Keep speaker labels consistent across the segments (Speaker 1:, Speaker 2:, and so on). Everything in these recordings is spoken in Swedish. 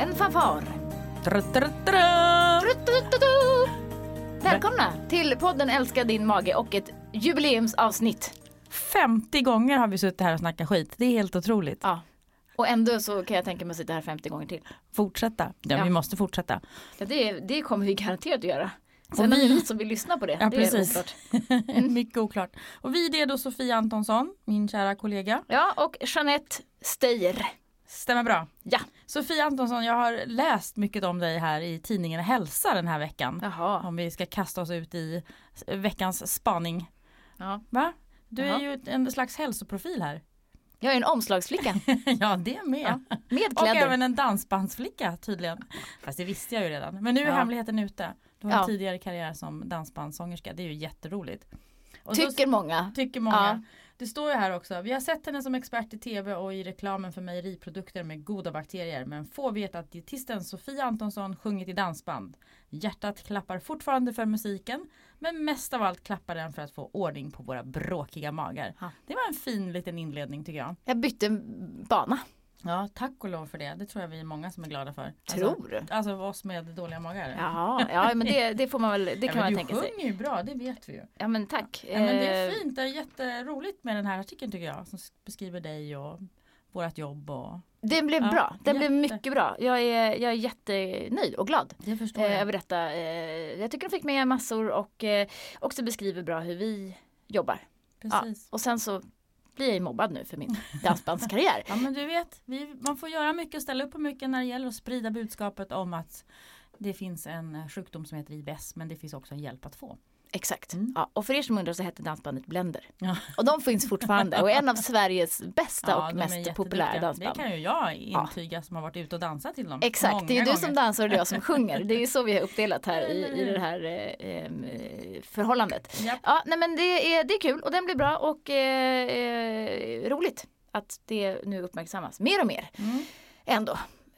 Speaker 1: En fanfar. Välkomna till podden Älska din mage och ett jubileumsavsnitt.
Speaker 2: 50 gånger har vi suttit här och snackat skit. Det är helt otroligt.
Speaker 1: Ja. Och ändå så kan jag tänka mig att sitta här 50 gånger till.
Speaker 2: Fortsätta. Ja,
Speaker 1: Ja.
Speaker 2: vi måste fortsätta.
Speaker 1: Ja, det, det kommer vi garanterat att göra.
Speaker 2: Och
Speaker 1: Sen är
Speaker 2: vi-
Speaker 1: det något som vill lyssna på det.
Speaker 2: Ja,
Speaker 1: det är
Speaker 2: precis.
Speaker 1: oklart.
Speaker 2: Mycket oklart. Och vi är då Sofia Antonsson, min kära kollega.
Speaker 1: Ja, och Jeanette Steijer.
Speaker 2: Stämmer bra.
Speaker 1: Ja.
Speaker 2: Sofia Antonsson, jag har läst mycket om dig här i tidningen Hälsa den här veckan.
Speaker 1: Jaha.
Speaker 2: Om vi ska kasta oss ut i veckans spaning.
Speaker 1: Ja.
Speaker 2: Va? Du
Speaker 1: Jaha.
Speaker 2: är ju en slags hälsoprofil här.
Speaker 1: Jag är en omslagsflicka
Speaker 2: ja, det med.
Speaker 1: Ja. med
Speaker 2: Och
Speaker 1: kläder.
Speaker 2: även en dansbandsflicka tydligen. Fast det visste jag ju redan. Men nu är
Speaker 1: Ja.
Speaker 2: hemligheten ute. Du har en
Speaker 1: Ja.
Speaker 2: tidigare karriär som dansbandssångerska. Det är ju jätteroligt. Och
Speaker 1: Tycker många.
Speaker 2: tycker många.
Speaker 1: Ja.
Speaker 2: Det står ju här också. Vi har sett henne som expert i tv och i reklamen för mejeriprodukter med goda bakterier. Men få vet att dietisten Sofia Antonsson sjungit i dansband. Hjärtat klappar fortfarande för musiken. Men mest av allt klappar den för att få ordning på våra bråkiga magar.
Speaker 1: Ja.
Speaker 2: Det var en fin liten inledning tycker jag.
Speaker 1: Jag bytte bana.
Speaker 2: Ja, tack och lov för det. Det tror jag vi är många som är glada för.
Speaker 1: Tror
Speaker 2: Alltså,
Speaker 1: du?
Speaker 2: alltså oss med dåliga magar.
Speaker 1: Jaha, ja men det, det får man väl, det
Speaker 2: Ja,
Speaker 1: kan
Speaker 2: men
Speaker 1: man
Speaker 2: du
Speaker 1: tänka sig.
Speaker 2: sjunger ju bra, det vet vi ju.
Speaker 1: Ja men tack.
Speaker 2: Ja, men det är
Speaker 1: Eh,
Speaker 2: fint, det är jätteroligt med den här artikeln tycker jag. Som beskriver dig och vårt jobb och
Speaker 1: Det blev
Speaker 2: Ja,
Speaker 1: bra, det blev
Speaker 2: jätte.
Speaker 1: mycket bra. Jag är, jag är jättenöjd och glad
Speaker 2: det förstår
Speaker 1: eh,
Speaker 2: jag.
Speaker 1: över detta. Eh, jag tycker de fick med massor och eh, också beskriver bra hur vi jobbar. Ja,
Speaker 2: Precis.
Speaker 1: och sen så blir jag mobbad nu för min dansbandskarriär.
Speaker 2: Ja men du vet, vi, man får göra mycket och ställa upp på mycket när det gäller att sprida budskapet om att det finns en sjukdom som heter IBS men det finns också en hjälp att få.
Speaker 1: Exakt.
Speaker 2: Mm.
Speaker 1: Ja, och för er som undrar så hette dansbandet Blender.
Speaker 2: Ja.
Speaker 1: Och de finns fortfarande och är en av Sveriges bästa
Speaker 2: Ja,
Speaker 1: och mest populära dansband.
Speaker 2: Det kan ju jag intyga som har varit ute och dansat till dem.
Speaker 1: Exakt,
Speaker 2: många
Speaker 1: det är ju du
Speaker 2: gånger.
Speaker 1: som dansar och jag som sjunger. Det är ju så vi har uppdelat här i, i det här eh, förhållandet.
Speaker 2: Japp.
Speaker 1: Ja, nej men det är, det är kul och den blir bra och eh, eh, roligt att det nu uppmärksammas mer och mer.
Speaker 2: Mm.
Speaker 1: Ändå,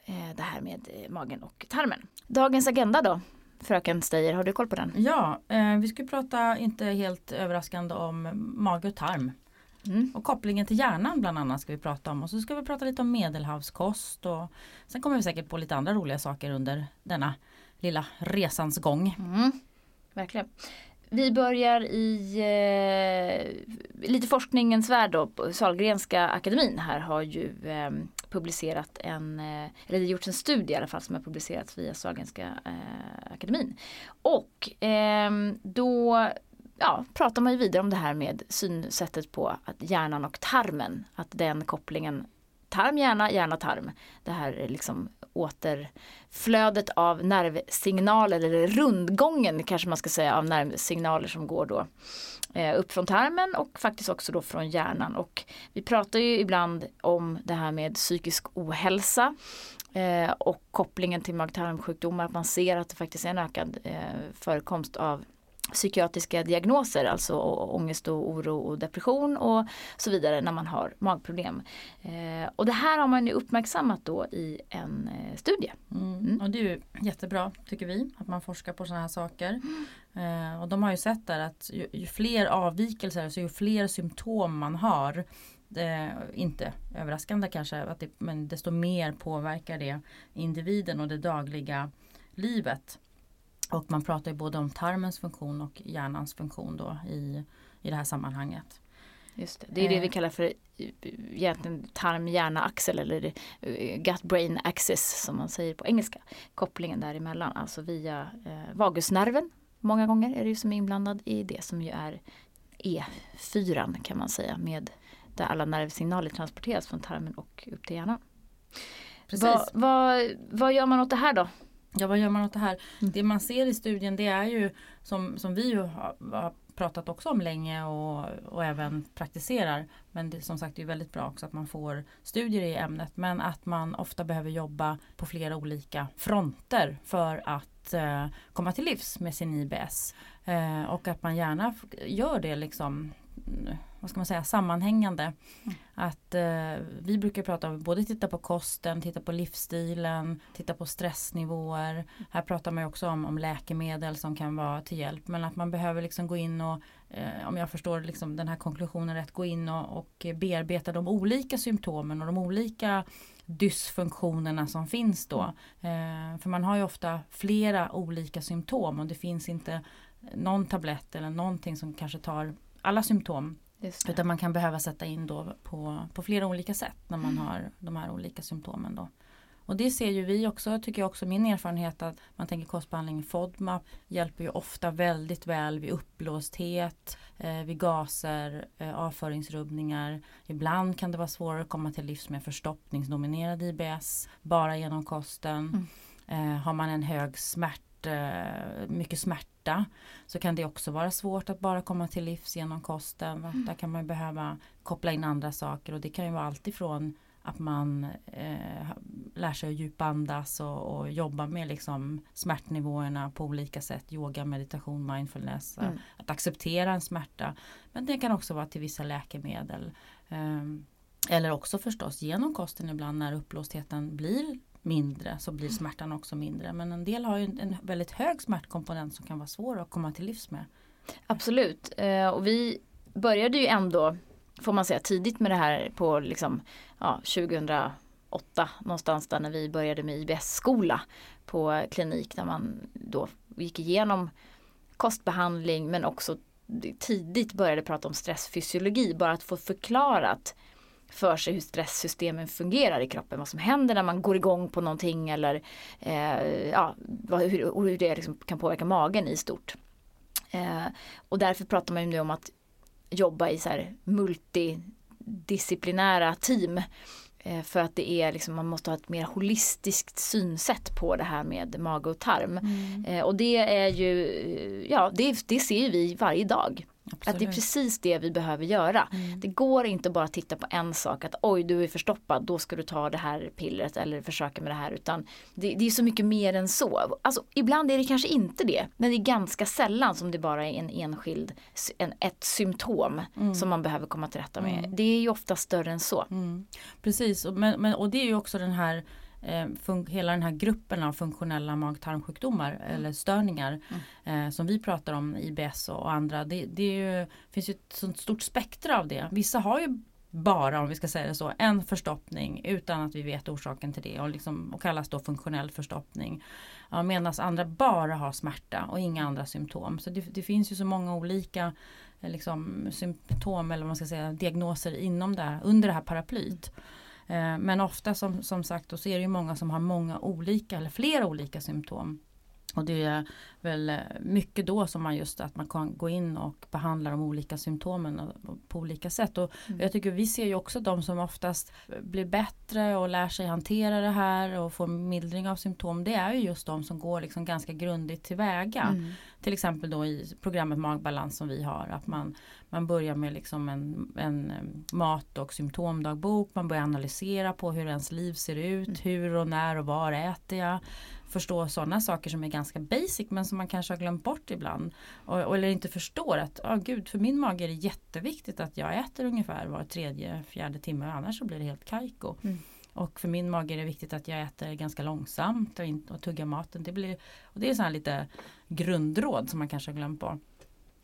Speaker 1: eh, det här med eh, magen och tarmen. Dagens agenda då, fröken Steijer, har du koll på den?
Speaker 2: Ja, eh, vi ska prata inte helt överraskande om mage och tarm.
Speaker 1: Mm.
Speaker 2: Och kopplingen till hjärnan bland annat ska vi prata om. Och så ska vi prata lite om medelhavskost. Och sen kommer vi säkert på lite andra roliga saker under denna lilla resans gång.
Speaker 1: Mm, verkligen. Vi börjar i eh, lite forskningens värld då. Sahlgrenska akademin här har ju eh, publicerat en, eh, eller det har gjorts en studie i alla fall som har publicerats via Sahlgrenska eh, akademin. Och ehm, då ja, pratar man ju vidare om det här med synsättet på att hjärnan och tarmen, att den kopplingen tarm, hjärna, hjärna, tarm. Det här liksom återflödet av nervsignaler eller rundgången kanske man ska säga av nervsignaler som går då eh, upp från tarmen och faktiskt också då från hjärnan. Och vi pratar ju ibland om det här med psykisk ohälsa eh, och kopplingen till mag-tarmsjukdomar. Att man ser att det faktiskt är en ökad eh, förekomst av psykiatriska diagnoser, alltså ångest och oro och depression och så vidare när man har magproblem. Eh, och det här har man ju uppmärksammat då i en eh, studie.
Speaker 2: Mm.
Speaker 1: Mm.
Speaker 2: Och det är ju jättebra tycker vi att man forskar på sådana här saker. Eh, och de har ju sett där att ju, ju fler avvikelser, så ju fler symptom man har eh, inte överraskande kanske, att det, men desto mer påverkar det individen och det dagliga livet. Och man pratar ju både om tarmens funktion och hjärnans funktion då i, i det här sammanhanget.
Speaker 1: Just det. det är det
Speaker 2: Eh.
Speaker 1: vi kallar för eh, tarm-hjärna-axel eller eh, gut-brain axis som man säger på engelska. Kopplingen däremellan, alltså via eh, vagusnerven. Många gånger är det ju som är inblandad i det som ju är E4 kan man säga med där alla nervsignaler transporteras från tarmen och upp till hjärnan.
Speaker 2: Precis.
Speaker 1: Vad, vad, vad gör man åt det här då?
Speaker 2: Ja, vad gör man åt det här?
Speaker 1: Mm.
Speaker 2: Det man ser i studien det är ju som, som vi har, har pratat också om länge och, och även praktiserar. Men det, som sagt det är väldigt bra också att man får studier i ämnet. Men att man ofta behöver jobba på flera olika fronter för att eh, komma till livs med sin IBS. Eh, och att man gärna gör det liksom vad ska man säga, sammanhängande. Att eh, vi brukar prata om både titta på kosten, titta på livsstilen, titta på stressnivåer. Här pratar man ju också om, om läkemedel som kan vara till hjälp. Men att man behöver liksom gå in och eh, om jag förstår liksom den här konklusionen rätt, gå in och, och bearbeta de olika symptomen och de olika dysfunktionerna som finns då. Eh, för man har ju ofta flera olika symptom och det finns inte någon tablett eller någonting som kanske tar alla symptom. Utan man kan behöva sätta in då på, på flera olika sätt när man mm. har de här olika symptomen. Då. Och det ser ju vi också, tycker jag också min erfarenhet att man tänker kostbehandling FODMAP hjälper ju ofta väldigt väl vid uppblåsthet, eh, vid gaser, eh, avföringsrubbningar. Ibland kan det vara svårare att komma till livs med förstoppningsdominerad IBS bara genom kosten. Mm. Eh, har man en hög smärt, eh, mycket smärta så kan det också vara svårt att bara komma till livs genom kosten. Mm. Där kan man behöva koppla in andra saker och det kan ju vara alltifrån att man eh, lär sig att djupandas och, och jobba med liksom smärtnivåerna på olika sätt. Yoga, meditation, mindfulness. Mm. Att acceptera en smärta. Men det kan också vara till vissa läkemedel. Eh, eller också förstås genom kosten ibland när upplåstheten blir mindre så blir smärtan också mindre. Men en del har ju en väldigt hög smärtkomponent som kan vara svår att komma till livs med.
Speaker 1: Absolut. Eh, och vi började ju ändå får man säga tidigt med det här på liksom, ja, 2008 någonstans där när vi började med IBS-skola på klinik där man då gick igenom kostbehandling men också tidigt började prata om stressfysiologi bara att få förklarat för sig hur stresssystemen fungerar i kroppen. Vad som händer när man går igång på någonting eller eh, ja, hur, hur det liksom kan påverka magen i stort. Eh, och därför pratar man ju nu om att jobba i så här multidisciplinära team. Eh, för att det är liksom, man måste ha ett mer holistiskt synsätt på det här med mage och tarm. Mm. Eh, och det är ju, ja det, det ser vi varje dag. Absolut. Att det är precis det vi behöver göra. Mm. Det går inte bara att titta på en sak att oj du är förstoppad då ska du ta det här pillret eller försöka med det här utan det, det, är så mycket mer än så. Alltså, ibland är det kanske inte det men det är ganska sällan som det bara är en enskild, en, ett symptom mm. som man behöver komma till rätta med. Mm. Det är ju ofta större än så.
Speaker 2: Mm. Precis och, men, men, och det är ju också den här eh, hela den här gruppen av funktionella mag-tarmsjukdomar mm. eller störningar mm. eh, som vi pratar om, IBS och, och andra. Det, det ju, finns ju ett sånt stort spektra av det. Vissa har ju bara, om vi ska säga det så, en förstoppning utan att vi vet orsaken till det och, liksom, och kallas då funktionell förstoppning. Ja, Medan andra bara har smärta och inga andra symptom. Så det, det finns ju så många olika eh, liksom, symptom eller vad man ska säga, diagnoser inom det, under det här paraplyt. Eh, men ofta som, som sagt då så är det ju många som har många olika eller flera olika symptom. Och det är väl eh, mycket då som man just att man kan gå in och behandla de olika symptomen på olika sätt. Och mm. Jag tycker vi ser ju också de som oftast blir bättre och lär sig hantera det här och får mildring av symptom. Det är ju just de som går liksom ganska grundligt tillväga. Mm. Till exempel då i programmet Magbalans som vi har. Att man, man börjar med liksom en, en mat och symptomdagbok. Man börjar analysera på hur ens liv ser ut. Mm. Hur och när och var äter jag förstå sådana saker som är ganska basic men som man kanske har glömt bort ibland. Och, eller inte förstår att, oh, gud för min mage är det jätteviktigt att jag äter ungefär var tredje, fjärde timme annars så blir det helt kajko. Mm. Och för min mage är det viktigt att jag äter ganska långsamt och, och tuggar maten. Det, blir, och det är så lite grundråd som man kanske har glömt bort.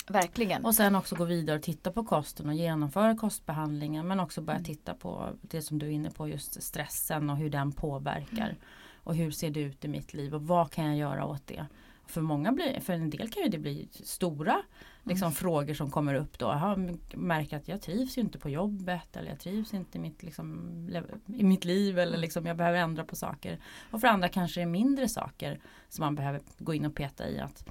Speaker 1: Verkligen.
Speaker 2: Och sen också gå vidare och titta på kosten och genomföra kostbehandlingen men också börja mm. titta på det som du är inne på just stressen och hur den påverkar. Mm. Och hur ser det ut i mitt liv och vad kan jag göra åt det? För många blir, för en del kan ju det bli stora liksom, mm. frågor som kommer upp då. Jag märker att jag trivs inte på jobbet eller jag trivs inte i mitt, liksom, i mitt liv eller liksom, jag behöver ändra på saker. Och för andra kanske det är mindre saker som man behöver gå in och peta i. att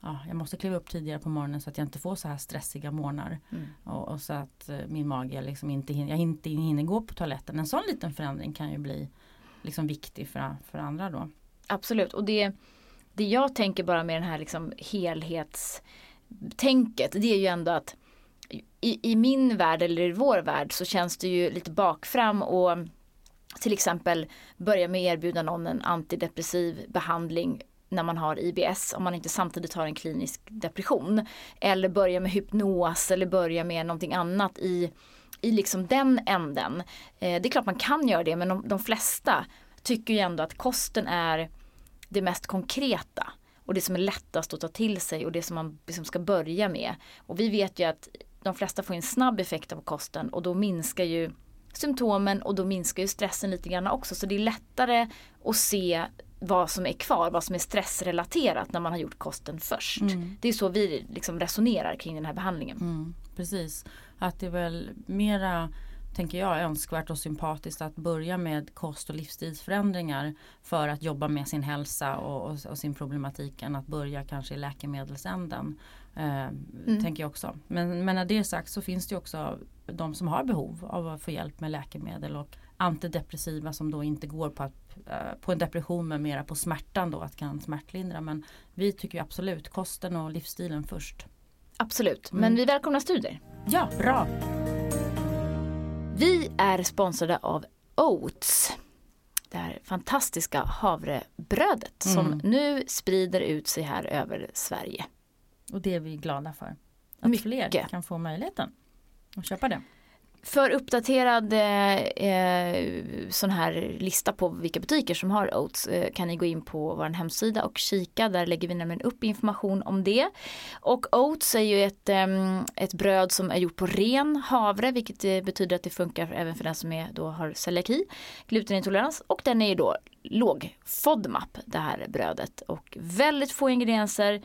Speaker 2: ja, Jag måste kliva upp tidigare på morgonen så att jag inte får så här stressiga morgnar. Mm. Och, och, så att uh, min mage liksom inte hinner, jag inte hinner gå på toaletten. En sån liten förändring kan ju bli liksom viktig för, för andra då.
Speaker 1: Absolut och det, det jag tänker bara med den här liksom helhetstänket det är ju ändå att i, i min värld eller i vår värld så känns det ju lite bakfram och till exempel börja med att erbjuda någon en antidepressiv behandling när man har IBS om man inte samtidigt har en klinisk depression. Eller börja med hypnos eller börja med någonting annat i i liksom den änden. Eh, det är klart man kan göra det men de, de flesta tycker ju ändå att kosten är det mest konkreta. och det som är lättast att ta till sig och det som man liksom ska börja med. Och vi vet ju att de flesta får en snabb effekt av kosten och då minskar ju symptomen och då minskar ju stressen lite grann också. Så det är lättare att se vad som är kvar, vad som är stressrelaterat när man har gjort kosten först. Mm. Det är så vi liksom resonerar kring den här behandlingen.
Speaker 2: Mm, precis, att det är väl mera tänker jag önskvärt och sympatiskt att börja med kost och livsstilsförändringar för att jobba med sin hälsa och, och, och sin problematik än att börja kanske i läkemedelsänden. Eh, mm. Tänker jag också. Men, men när det är sagt så finns det också de som har behov av att få hjälp med läkemedel och antidepressiva som då inte går på, att, eh, på en depression men mera på smärtan då att kan smärtlindra. Men vi tycker absolut kosten och livsstilen först.
Speaker 1: Absolut, mm. men vi välkomnar studier.
Speaker 2: Ja, bra.
Speaker 1: Vi är sponsrade av Oats. Det här fantastiska havrebrödet mm. som nu sprider ut sig här över Sverige.
Speaker 2: Och det är vi glada för. Att Mycket. fler kan få möjligheten att köpa det.
Speaker 1: För uppdaterad eh, sån här lista på vilka butiker som har Oats eh, kan ni gå in på vår hemsida och kika. Där lägger vi nämligen upp information om det. Och Oats är ju ett, eh, ett bröd som är gjort på ren havre vilket eh, betyder att det funkar även för den som är, då har celiaki, glutenintolerans och den är ju då låg FODMAP det här brödet och väldigt få ingredienser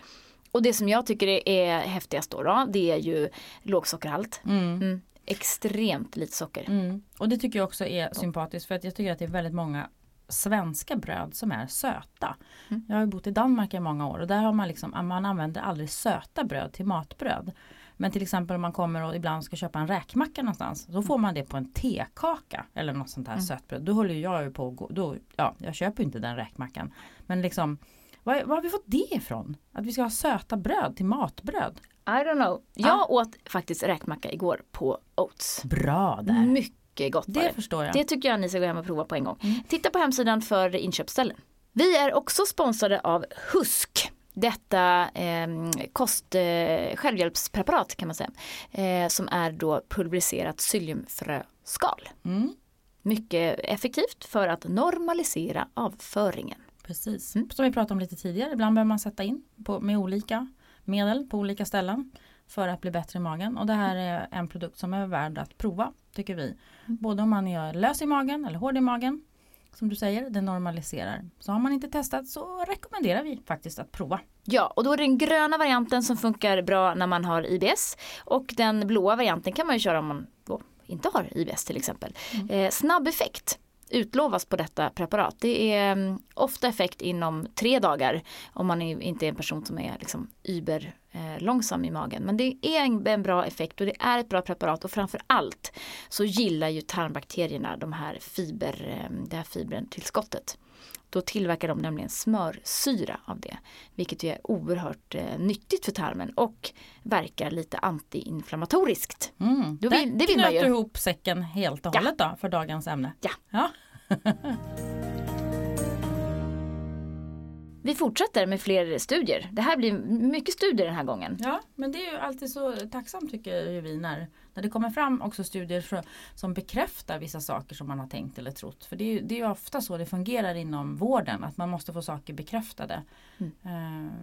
Speaker 1: och det som jag tycker är häftigast då, då det är ju lågsockerhalt. Mm. Mm extremt lite socker. Mm.
Speaker 2: Och det tycker jag också är sympatiskt för att jag tycker att det är väldigt många svenska bröd som är söta. Mm. Jag har bott i Danmark i många år och där har man liksom, man använder aldrig söta bröd till matbröd. Men till exempel om man kommer och ibland ska köpa en räkmacka någonstans. Då får man det på en tekaka eller något sånt här mm. sötbröd. Då håller jag ju på att gå, då, ja jag köper inte den räkmackan. Men liksom var, var har vi fått det ifrån? Att vi ska ha söta bröd till matbröd?
Speaker 1: I don't know. Jag ah. åt faktiskt räkmacka igår på Oats.
Speaker 2: Bra där.
Speaker 1: Mycket gott
Speaker 2: Det det. förstår jag.
Speaker 1: Det tycker jag ni ska gå hem och prova på en gång. Mm. Titta på hemsidan för inköpsställen. Vi är också sponsrade av Husk. Detta eh, kost, eh, självhjälpspreparat kan man säga. Eh, som är då pulveriserat psylliumfröskal. Mm. Mycket effektivt för att normalisera avföringen.
Speaker 2: Precis, mm. som vi pratade om lite tidigare. Ibland behöver man sätta in på, med olika medel på olika ställen för att bli bättre i magen. Och det här är en produkt som är värd att prova tycker vi. Mm. Både om man är lös i magen eller hård i magen. Som du säger, det normaliserar. Så har man inte testat så rekommenderar vi faktiskt att prova.
Speaker 1: Ja, och då är det den gröna varianten som funkar bra när man har IBS. Och den blåa varianten kan man ju köra om man inte har IBS till exempel. Mm. Eh, snabb effekt utlovas på detta preparat. Det är mm, ofta effekt inom tre dagar om man inte är en person som är liksom über eh, långsam i magen. Men det är en, en, bra effekt och det är ett bra preparat och framför allt så gillar ju tarmbakterierna de här fiber, eh, det här fibertillskottet. Då tillverkar de nämligen smörsyra av det. Vilket är oerhört eh, nyttigt för tarmen och verkar lite antiinflammatoriskt.
Speaker 2: Mm. Då vill, det vill man ju. ihop säcken helt och hållet ja. då för dagens ämne.
Speaker 1: Ja. ja. Vi fortsätter med fler studier. Det här blir mycket studier den här gången.
Speaker 2: Ja, men det är ju alltid så tacksamt tycker vi när när det kommer fram också studier för, som bekräftar vissa saker som man har tänkt eller trott. För det är, det är ofta så det fungerar inom vården att man måste få saker bekräftade. Mm. Eh,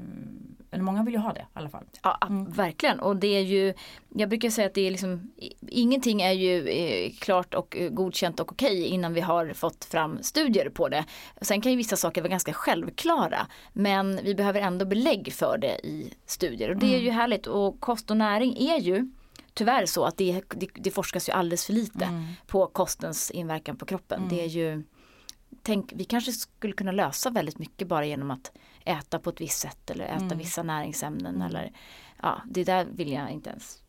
Speaker 2: eller många vill ju ha det i alla fall.
Speaker 1: Ja mm. verkligen och det är ju Jag brukar säga att det är liksom Ingenting är ju eh, klart och eh, godkänt och okej innan vi har fått fram studier på det. Sen kan ju vissa saker vara ganska självklara men vi behöver ändå belägg för det i studier och det är mm. ju härligt och kost och näring är ju tyvärr så att det, det, det forskas ju alldeles för lite mm. på kostens inverkan på kroppen. Mm. Det är ju Tänk, vi kanske skulle kunna lösa väldigt mycket bara genom att äta på ett visst sätt eller äta mm. vissa näringsämnen mm. eller ja, det där vill jag inte ens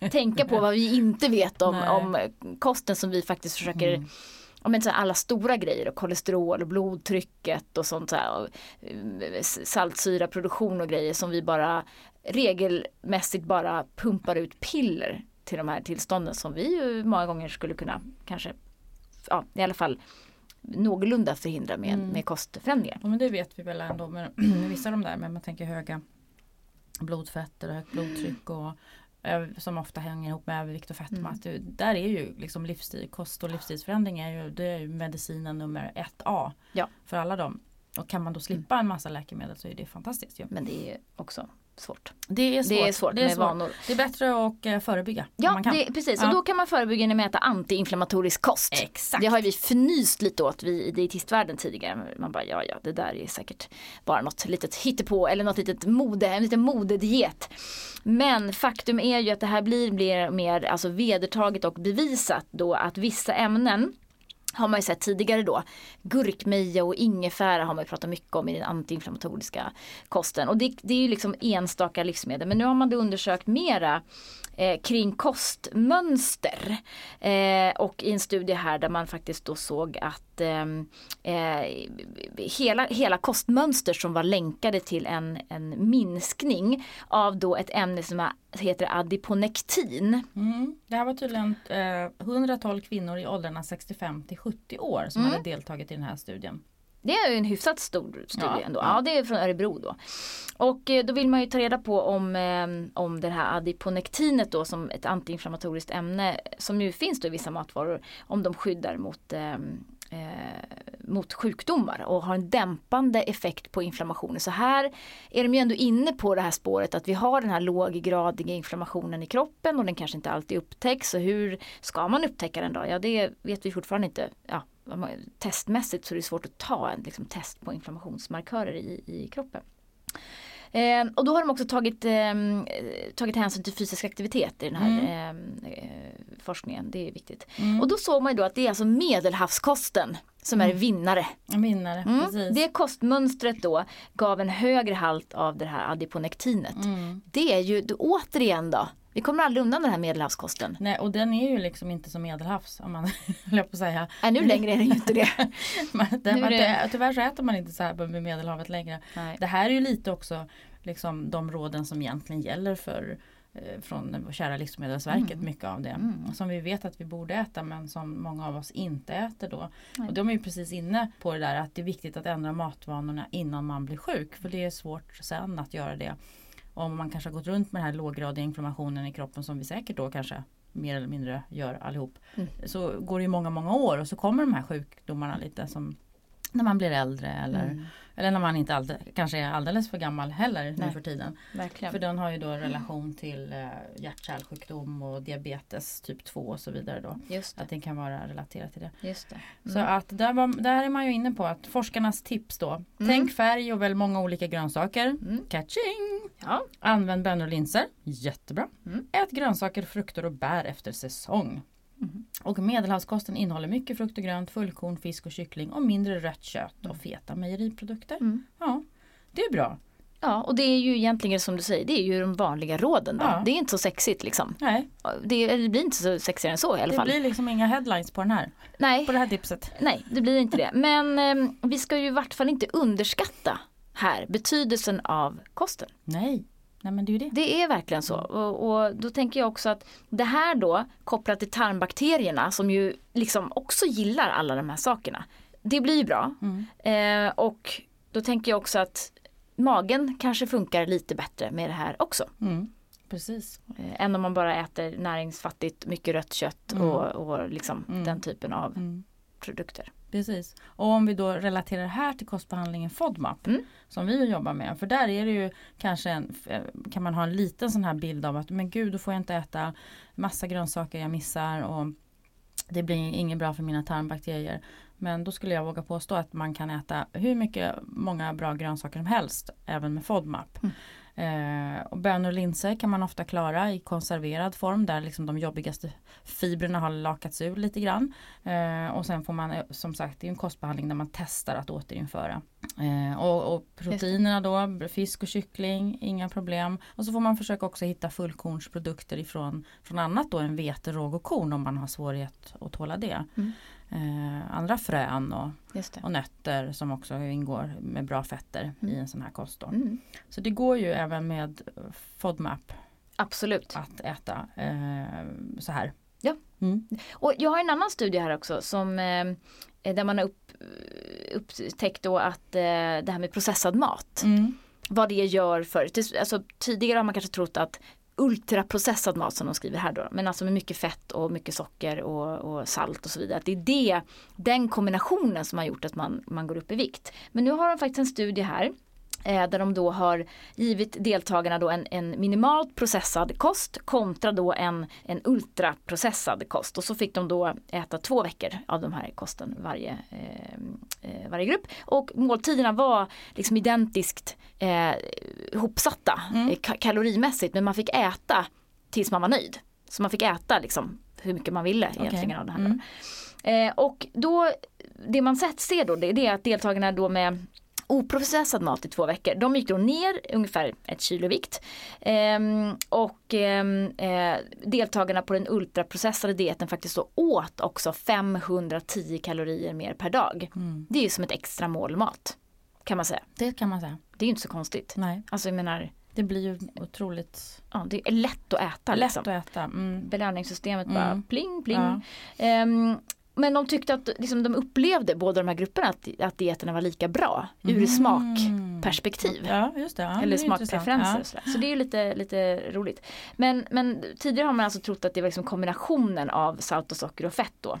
Speaker 1: tänka på vad vi inte vet om, om kosten som vi faktiskt försöker mm. men, så alla stora grejer och kolesterol och blodtrycket och sånt så här, och, eh, saltsyraproduktion och grejer som vi bara regelmässigt bara pumpar ut piller till de här tillstånden som vi ju många gånger skulle kunna kanske, ja i alla fall någorlunda förhindra med, mm. med kostförändringar.
Speaker 2: Ja, men det vet vi väl ändå med vissa av de där, men man tänker höga blodfetter och högt blodtryck och som ofta hänger ihop med övervikt och fetma. Mm. där är ju liksom livsstil, kost och livsstilsförändring är ju, det är ju medicinen nummer ett A
Speaker 1: ja.
Speaker 2: för alla dem. Och kan man då slippa en massa läkemedel så är det fantastiskt. Ja.
Speaker 1: Men det är också svårt.
Speaker 2: Det är svårt,
Speaker 1: det är svårt
Speaker 2: det är
Speaker 1: med
Speaker 2: svårt.
Speaker 1: vanor.
Speaker 2: Det är bättre att eh, förebygga.
Speaker 1: Ja, det, precis.
Speaker 2: Ja.
Speaker 1: Och då kan man förebygga genom att äta antiinflammatorisk kost.
Speaker 2: Exakt.
Speaker 1: Det har vi fnyst lite åt vi i dietistvärlden tidigare. Man bara ja ja det där är säkert bara något litet hittepå eller något litet mode, en liten modediet. Men faktum är ju att det här blir mer, mer alltså vedertaget och bevisat då att vissa ämnen har man ju sett tidigare då. Gurkmeja och ingefära har man ju pratat mycket om i den antiinflammatoriska kosten. Och det, det är ju liksom enstaka livsmedel. Men nu har man då undersökt mera eh, kring kostmönster. Eh, och i en studie här där man faktiskt då såg att ehm, eh, hela, hela kostmönster som var länkade till en, en minskning av då ett ämne som heter adiponektin.
Speaker 2: Mm. Det här var tydligen eh, 112 kvinnor i åldrarna 65 till 70 år som
Speaker 1: Mm.
Speaker 2: hade deltagit i den här studien.
Speaker 1: Det är ju en hyfsat stor studie
Speaker 2: Ja,
Speaker 1: ändå.
Speaker 2: ja.
Speaker 1: Ja, det är från Örebro då. Och eh, då vill man ju ta reda på om, eh, om det här adiponektinet då som ett antiinflammatoriskt ämne som ju finns då i vissa matvaror. Om de skyddar mot eh, eh, Eh, mot sjukdomar och har en dämpande effekt på inflammationen. Så här är de ju ändå inne på det här spåret att vi har den här låggradiga inflammationen i kroppen och den kanske inte alltid upptäcks. Så hur ska man upptäcka den då? Ja det vet vi fortfarande inte. Ja, testmässigt så är det svårt att ta en liksom, test på inflammationsmarkörer i, i kroppen. Eh, och då har de också tagit, eh, tagit hänsyn till fysisk aktivitet i den här eh, eh, forskningen. Det är viktigt.
Speaker 2: Mm.
Speaker 1: Och då såg man ju då att det är alltså medelhavskosten som är vinnare.
Speaker 2: En vinnare,
Speaker 1: Mm.
Speaker 2: precis.
Speaker 1: Det kostmönstret då gav en högre halt av det här adiponektinet.
Speaker 2: Mm.
Speaker 1: Det är ju återigen då, vi kommer aldrig undan den här medelhavskosten.
Speaker 2: Nej, och den är ju liksom inte så medelhavs om man höll på att säga.
Speaker 1: Nej, nu längre är det ju inte det. Nu är
Speaker 2: man,
Speaker 1: det-
Speaker 2: tyvärr så äter man inte så här med Medelhavet längre.
Speaker 1: Nej.
Speaker 2: Det här är ju lite också liksom, de råden som egentligen gäller för eh, från kära Livsmedelsverket,
Speaker 1: Mm.
Speaker 2: mycket av det.
Speaker 1: Mm.
Speaker 2: Som vi vet att vi borde äta men som många av oss inte äter då.
Speaker 1: Nej.
Speaker 2: Och de är ju precis inne på det där att det är viktigt att ändra matvanorna innan man blir sjuk. För det är svårt sen att göra det. Om man kanske har gått runt med den här låggradiga inflammationen i kroppen som vi säkert då kanske mer eller mindre gör allihop.
Speaker 1: Mm.
Speaker 2: Så går det ju många, många år och så kommer de här sjukdomarna lite som när man blir äldre eller,
Speaker 1: Mm,
Speaker 2: eller när man inte alldeles, kanske är alldeles för gammal heller nu
Speaker 1: Nej.
Speaker 2: för tiden.
Speaker 1: verkligen.
Speaker 2: För den har ju då relation till eh, hjärt-kärlsjukdom och diabetes typ 2 och så vidare då.
Speaker 1: Just det.
Speaker 2: Att det kan vara relaterat till det.
Speaker 1: Just det.
Speaker 2: Så att där, var, där är man ju inne på att forskarnas tips då. Tänk färg och välj många olika grönsaker.
Speaker 1: Mm.
Speaker 2: Catching!
Speaker 1: Ja.
Speaker 2: Använd bönor och linser. Jättebra.
Speaker 1: Mm.
Speaker 2: Ät grönsaker, frukter och bär efter säsong.
Speaker 1: Mhm.
Speaker 2: Och medelhavskosten innehåller mycket frukt och grönt, fullkorn, fisk och kyckling och mindre rött kött och feta mejeriprodukter.
Speaker 1: Mm.
Speaker 2: Ja, det är bra.
Speaker 1: ja, och det är ju egentligen som du säger, det är ju de vanliga råden då.
Speaker 2: Ja.
Speaker 1: Det är inte så sexigt liksom.
Speaker 2: Nej,
Speaker 1: Det, det blir inte så sexigare än så i alla
Speaker 2: det
Speaker 1: fall.
Speaker 2: blir liksom inga headlines på den här,
Speaker 1: Nej,
Speaker 2: på det här tipset.
Speaker 1: nej, det blir inte det. Men eh, vi ska ju i vart fall inte underskatta här betydelsen av kosten.
Speaker 2: Nej, nej men det är det.
Speaker 1: Det är verkligen så. Och, och då tänker jag också att det här då kopplat till tarmbakterierna som ju liksom också gillar alla de här sakerna. Det blir bra.
Speaker 2: Mm.
Speaker 1: Eh, och då tänker jag också att magen kanske funkar lite bättre med det här också.
Speaker 2: Mm. Precis.
Speaker 1: Eh, än om man bara äter näringsfattigt, mycket rött kött
Speaker 2: Mm.
Speaker 1: och, och liksom
Speaker 2: Mm.
Speaker 1: den typen av
Speaker 2: Mm.
Speaker 1: produkter.
Speaker 2: Precis. Och om vi då relaterar det här till kostbehandlingen FODMAP
Speaker 1: Mm.
Speaker 2: som vi jobbar med. För där är det ju kanske en, eh, kan man ha en liten sån här bild av att men gud då får jag inte äta massa grönsaker jag missar och det blir inget bra för mina tarmbakterier. Men då skulle jag våga påstå att man kan äta hur mycket, många bra grönsaker som helst även med FODMAP. Eh, och bönor och linser kan man ofta klara i konserverad form där liksom de jobbigaste fibrerna har lakats ur lite grann. Eh, och sen får man eh, som sagt, det är en kostbehandling där man testar att återinföra. Eh, och, och proteinerna då, fisk och kyckling, inga problem. Och så får man försöka också hitta fullkornsprodukter ifrån från annat då än vete, råg och korn om man har svårighet att tåla det.
Speaker 1: Mm.
Speaker 2: Eh, andra frön och, och nötter som också ingår med bra fetter i
Speaker 1: Mm.
Speaker 2: en sån här kost.
Speaker 1: Mm.
Speaker 2: Så det går ju även med FODMAP
Speaker 1: Absolut.
Speaker 2: att äta eh, så här.
Speaker 1: Ja.
Speaker 2: Mm.
Speaker 1: Och jag har en annan studie här också som eh, där man har upp, upptäckt då att eh, det här med processad mat.
Speaker 2: Mm.
Speaker 1: Vad det gör för, alltså tidigare har man kanske trott att ultraprocessad mat som de skriver här då. Men alltså med mycket fett och mycket socker och, och, salt och så vidare. Att det är det, den kombinationen som har gjort att man, man går upp i vikt. Men nu har de faktiskt en studie här där de då har givit deltagarna då en, en minimalt processad kost kontra då en, en ultraprocessad kost. Och så fick de då äta två veckor av de här kosten varje, eh, eh varje grupp. Och måltiderna var liksom identiskt eh, hopsatta mm. Eh, kalorimässigt men man fick äta tills man var nöjd. Så man fick äta liksom hur mycket man ville egentligen okay. av det här. Mm. Eh, och då, det man sett ser då det är det att deltagarna då med oprocessad mat i två veckor. De gick då ner ungefär ett kilo vikt. Ehm, och ehm, eh, deltagarna på den ultraprocessade dieten faktiskt då åt också 510 kalorier mer per dag. Mm. Det är ju som ett extra målmat. Kan man säga.
Speaker 2: Det kan man säga.
Speaker 1: Det är ju inte så konstigt.
Speaker 2: Nej.
Speaker 1: Alltså jag menar
Speaker 2: det blir ju otroligt
Speaker 1: Ja det är lätt att äta.
Speaker 2: Lätt liksom. att äta. Mm.
Speaker 1: Belöningssystemet bara mm. pling pling. Ja. Um, men de tyckte att liksom, de upplevde, båda de här grupperna, att, att dieterna var lika bra ur mm. smakperspektiv.
Speaker 2: Ja, just det. Ja,
Speaker 1: Eller smakpreferenser.
Speaker 2: Ja.
Speaker 1: Så det är lite, lite roligt. Men, men tidigare har man alltså trott att det var liksom kombinationen av salt och socker och fett då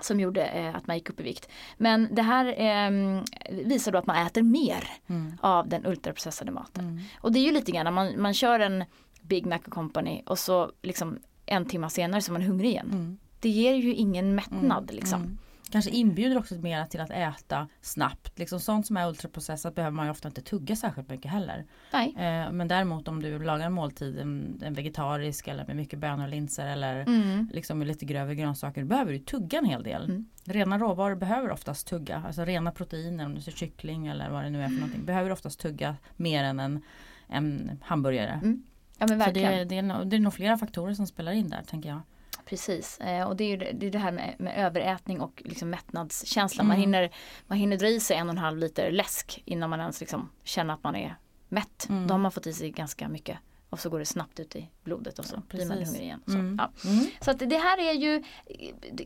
Speaker 1: som gjorde eh, att man gick upp i vikt. Men det här eh, visar då att man äter mer mm. av den ultraprocessade maten. Mm. Och det är ju lite grann man, man kör en Big Mac Company och så liksom en timme senare så är man hungrig igen. Mm det ger ju ingen mättnad mm, liksom. Mm.
Speaker 2: Kanske inbjuder också mer till att äta snabbt. Liksom sånt som är ultraprocessat behöver man ju ofta inte tugga särskilt mycket heller.
Speaker 1: Nej.
Speaker 2: Eh, men däremot om du lagar en måltid, en, en vegetarisk eller med mycket bönor och linser eller mm. liksom med lite grövre grönsaker. Då behöver du tugga en hel del. Mm. Rena råvaror behöver oftast tugga. Alltså rena proteiner, om du ser kyckling eller vad det nu är för någonting. Behöver oftast tugga mer än en, en hamburgare.
Speaker 1: Mm. Ja men verkligen.
Speaker 2: Så det, det, är det är nog flera faktorer som spelar in där tänker jag.
Speaker 1: Precis, eh, och det är ju det, det, är det här med, med, överätning och liksom mättnadskänsla. Mm. Man, hinner, man hinner dra i sig en och en halv liter läsk innan man ens liksom känner att man är mätt. Mm. Då har man fått i sig ganska mycket och så går det snabbt ut i blodet och så ja, blir man hungrig igen. Så, mm. ja. mm. så att det här är ju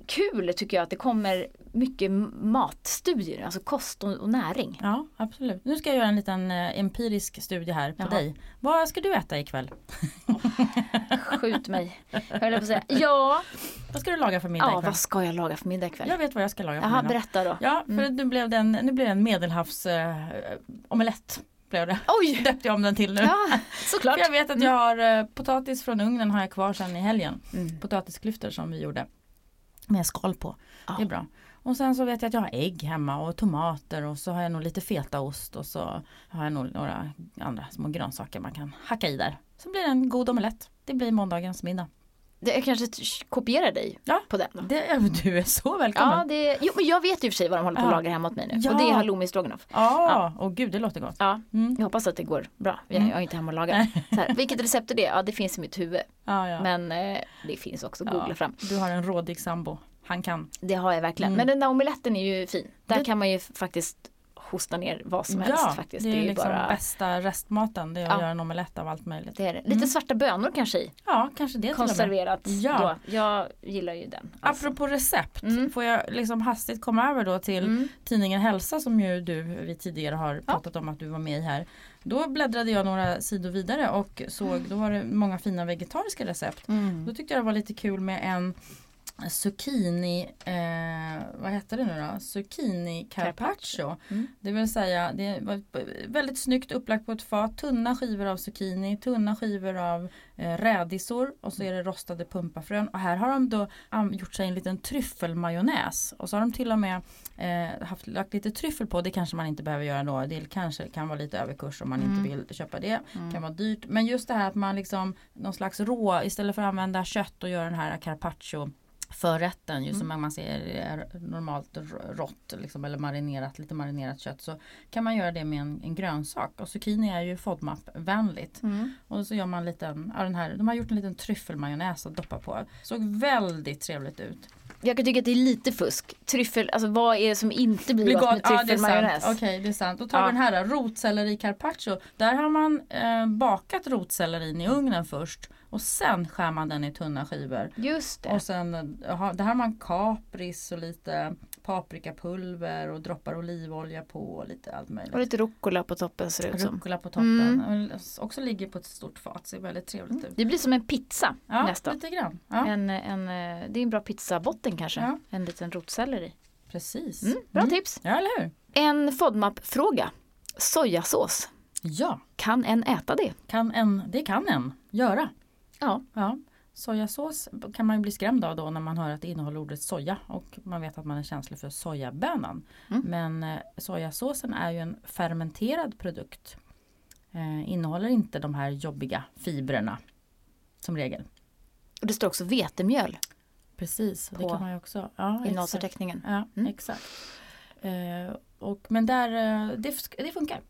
Speaker 1: kul tycker jag att det kommer mycket matstudier, alltså kost och, och näring.
Speaker 2: Ja absolut. Nu ska jag göra en liten eh, empirisk studie här på Jaha. dig. Vad ska du äta ikväll?
Speaker 1: Oh, skjut mig, höll jag på att säga. Ja.
Speaker 2: Vad ska du laga för middag
Speaker 1: ja,
Speaker 2: ikväll?
Speaker 1: vad ska jag laga för middag ikväll?
Speaker 2: Jag vet vad jag ska laga för
Speaker 1: Jaha,
Speaker 2: middag.
Speaker 1: berätta då.
Speaker 2: Ja, för mm. nu blev det en, nu blev det en medelhavs äh, omelett blev det.
Speaker 1: Oj!
Speaker 2: Döpte jag om den till nu.
Speaker 1: Ja, såklart.
Speaker 2: För jag vet att jag har eh, potatis från ugnen har jag kvar sedan i helgen. Mm. Potatisklyftor som vi gjorde. Med skal på. Ja. Det är bra. Och sen så vet jag att jag har ägg hemma och tomater och så har jag nog lite fetaost och så har jag nog några andra små grönsaker man kan hacka i där. Så blir det en god omelett. Det blir måndagens middag.
Speaker 1: Jag kanske kopierar dig
Speaker 2: ja,
Speaker 1: på den.
Speaker 2: Det, du är så välkommen.
Speaker 1: Ja, det, jo, men jag vet ju för sig vad de håller på att laga hemma åt mig nu. Ja. Och det är halloumi stroganoff.
Speaker 2: Ja, och gud det låter gott.
Speaker 1: Ja, mm. jag hoppas att det går bra. Jag, mm. jag är inte hemma och lagar. Så här, vilket recept är det? Ja, det finns i mitt huvud.
Speaker 2: Ja, ja.
Speaker 1: Men eh, det finns också googla fram.
Speaker 2: Du har en rådig sambo. Han kan.
Speaker 1: Det har jag verkligen. Mm. Men den där omeletten är ju fin. Där det... kan man ju faktiskt hosta ner vad som helst
Speaker 2: ja,
Speaker 1: faktiskt.
Speaker 2: Det är, det är liksom bara... bästa restmaten, det är att ja. göra en omelett av allt möjligt.
Speaker 1: Det är det. Lite mm. svarta bönor kanske i.
Speaker 2: Ja, kanske det
Speaker 1: Konserverat.
Speaker 2: Ja.
Speaker 1: Då. Jag gillar ju den.
Speaker 2: Alltså. Apropå recept, mm. får jag liksom hastigt komma över då till mm. tidningen Hälsa som ju du, vi tidigare har pratat om att du var med i här. Då bläddrade jag några sidor vidare och såg, då var det många fina vegetariska recept. Mm. Då tyckte jag det var lite kul med en zucchini, eh, vad hette det nu då? Zucchini carpaccio. Mm. Det vill säga det var väldigt snyggt upplagt på ett fat. Tunna skivor av zucchini, tunna skivor av eh, rädisor och så är det rostade pumpafrön. Och här har de då gjort sig en liten tryffelmajonnäs. Och så har de till och med eh, haft, lagt lite tryffel på. Det kanske man inte behöver göra då. Det kanske kan vara lite överkurs om man mm. inte vill köpa det. Mm. kan vara dyrt. Men just det här att man liksom någon slags rå istället för att använda kött och göra den här carpaccio förrätten ju mm. som man ser är normalt rått liksom, eller marinerat, lite marinerat kött så kan man göra det med en, en grönsak och zucchini är ju FODMAP-vänligt. Mm. Och så gör man liten, ja, den här, de har gjort en liten tryffelmajonnäs att doppa på. Såg väldigt trevligt ut.
Speaker 1: Jag kan tycka att det är lite fusk. Tryffel, alltså vad är det som inte blir, blir gott med tryffelmajonnäs?
Speaker 2: Ja, Okej, okay, det är sant. Då tar ja. vi den här rotselleri carpaccio. Där har man eh, bakat rotsellerin i ugnen först och sen skär man den i tunna skivor.
Speaker 1: Just det.
Speaker 2: Och sen, där har man kapris och lite paprikapulver och droppar olivolja på och lite allt möjligt.
Speaker 1: Och lite rucola på toppen ser det ut som.
Speaker 2: Rucola på toppen.
Speaker 1: Mm.
Speaker 2: Också ligger på ett stort fat, ser väldigt trevligt ut.
Speaker 1: Det blir som en pizza
Speaker 2: Ja,
Speaker 1: nästan.
Speaker 2: lite grann. Ja,
Speaker 1: En, en, eh, det är en bra pizzabotten kanske.
Speaker 2: Ja.
Speaker 1: En liten rotselleri.
Speaker 2: precis.
Speaker 1: Mm, bra
Speaker 2: Mm.
Speaker 1: tips.
Speaker 2: Ja, eller hur?
Speaker 1: En FODMAP-fråga. Sojasås.
Speaker 2: Ja,
Speaker 1: Kan en äta det?
Speaker 2: kan en, det kan en göra.
Speaker 1: Ja.
Speaker 2: Ja. Sojasås kan man ju bli skrämd av då när man hör att det innehåller ordet soja och man vet att man är känslig för sojabönan.
Speaker 1: Mm.
Speaker 2: Men eh, sojasåsen är ju en fermenterad produkt. Eh, innehåller inte de här jobbiga fibrerna som regel.
Speaker 1: Och det står också vetemjöl
Speaker 2: Precis, det kan man ju också. Ja,
Speaker 1: innehållsförteckningen.
Speaker 2: Ja,
Speaker 1: Mm.
Speaker 2: exakt. Eh, och, men där, eh, det, det funkar.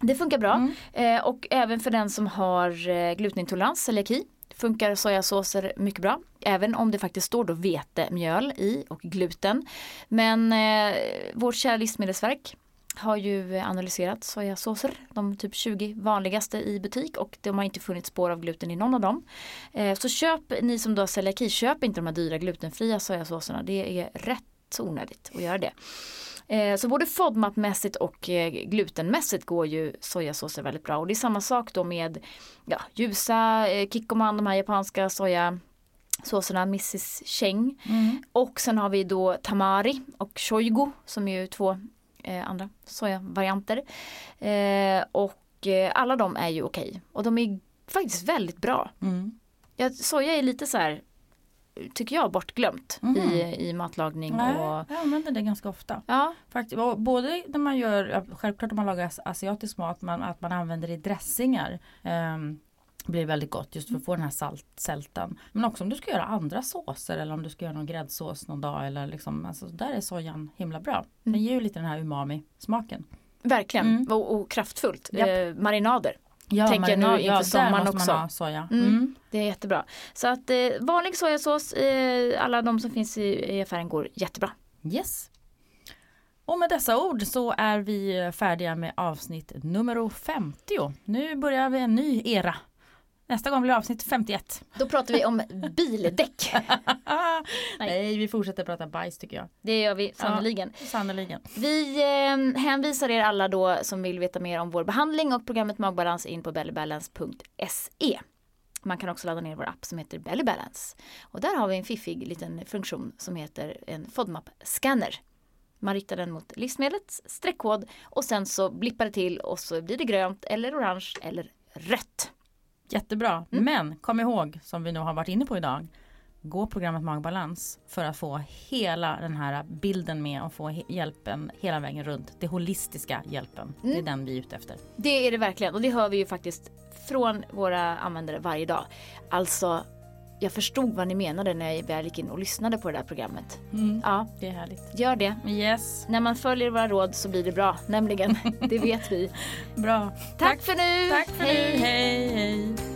Speaker 1: Det funkar bra.
Speaker 2: Mm.
Speaker 1: Eh, och även för den som har eh, glutenintolerans, celiaki, funkar sojasåser mycket bra. Även om det faktiskt står då vetemjöl i och gluten. Men eh, vårt kära livsmedelsverk har ju analyserat sojasåser, de typ 20 vanligaste i butik och de har inte funnit spår av gluten i någon av dem. Eh, så köp, ni som då har celiaki, köp inte de här dyra glutenfria sojasåserna. Det är rätt onödigt att göra det. Eh, Så både FODMAP-mässigt och eh, glutenmässigt går ju sojasåser väldigt bra. Och det är samma sak då med ja, ljusa eh, Kikkoman, de här japanska sojasåserna, Mrs Cheng.
Speaker 2: Mm.
Speaker 1: Och sen har vi då Tamari och Shoigo som är ju två eh, andra sojavarianter. Eh, och eh, alla de är ju okej. Och de är faktiskt väldigt bra.
Speaker 2: Mm.
Speaker 1: Ja, soja är lite så här, tycker jag, bortglömt
Speaker 2: Mhm.
Speaker 1: i, i matlagning.
Speaker 2: Nej,
Speaker 1: Och,
Speaker 2: jag använder det ganska ofta.
Speaker 1: ja,
Speaker 2: Faktiskt, både när man gör, självklart om man lagar as- asiatisk mat, man, att man använder det i dressingar. Um, blir väldigt gott just för att få den här salt, sälten. Men också om du ska göra andra såser eller om du ska göra någon gräddsås någon dag. Eller liksom, alltså, där är sojan himla bra. Den
Speaker 1: Mm.
Speaker 2: ger ju lite den här umami-smaken.
Speaker 1: verkligen.
Speaker 2: Mm.
Speaker 1: Och, och kraftfullt. Eh, marinader.
Speaker 2: Ja,
Speaker 1: Tänker nu inför
Speaker 2: där
Speaker 1: sommaren också.
Speaker 2: Soja.
Speaker 1: Mm.
Speaker 2: Mm.
Speaker 1: Det är jättebra. Så att eh, vanlig sojasås, eh, alla de som finns i, i affären går jättebra.
Speaker 2: Yes. Och med dessa ord så är vi färdiga med avsnitt nummer 50. Nu börjar vi en ny era. Nästa gång blir avsnitt 51.
Speaker 1: Då pratar vi om bildäck.
Speaker 2: Nej, vi fortsätter prata bajs tycker jag.
Speaker 1: Det gör vi sannoliken.
Speaker 2: Sannerligen.
Speaker 1: Vi eh, hänvisar er alla då som vill veta mer om vår behandling och programmet Magbalans in på bellybalance.se. Man kan också ladda ner vår app som heter Belly Balance. Och där har vi en fiffig liten funktion som heter en FODMAP-scanner. Man riktar den mot livsmedlets streckkod och sen så blippar det till och så blir det grönt eller orange eller rött.
Speaker 2: Jättebra.
Speaker 1: Mm.
Speaker 2: Men kom ihåg, som vi nu har varit inne på idag, gå programmet Magbalans för att få hela den här bilden med och få hjälpen hela vägen runt. Det holistiska hjälpen. Det är
Speaker 1: Mm.
Speaker 2: den vi är ute efter.
Speaker 1: Det är det verkligen och det hör vi ju faktiskt från våra användare varje dag. Alltså, jag förstod vad ni menade när jag väl gick in och lyssnade på det där programmet. Ja,
Speaker 2: Det är härligt.
Speaker 1: gör det.
Speaker 2: Yes,
Speaker 1: När man följer våra råd så blir det bra, nämligen. Det vet vi.
Speaker 2: bra.
Speaker 1: Tack för nu!
Speaker 2: Tack för
Speaker 1: Hej.
Speaker 2: nu. Hej, hej.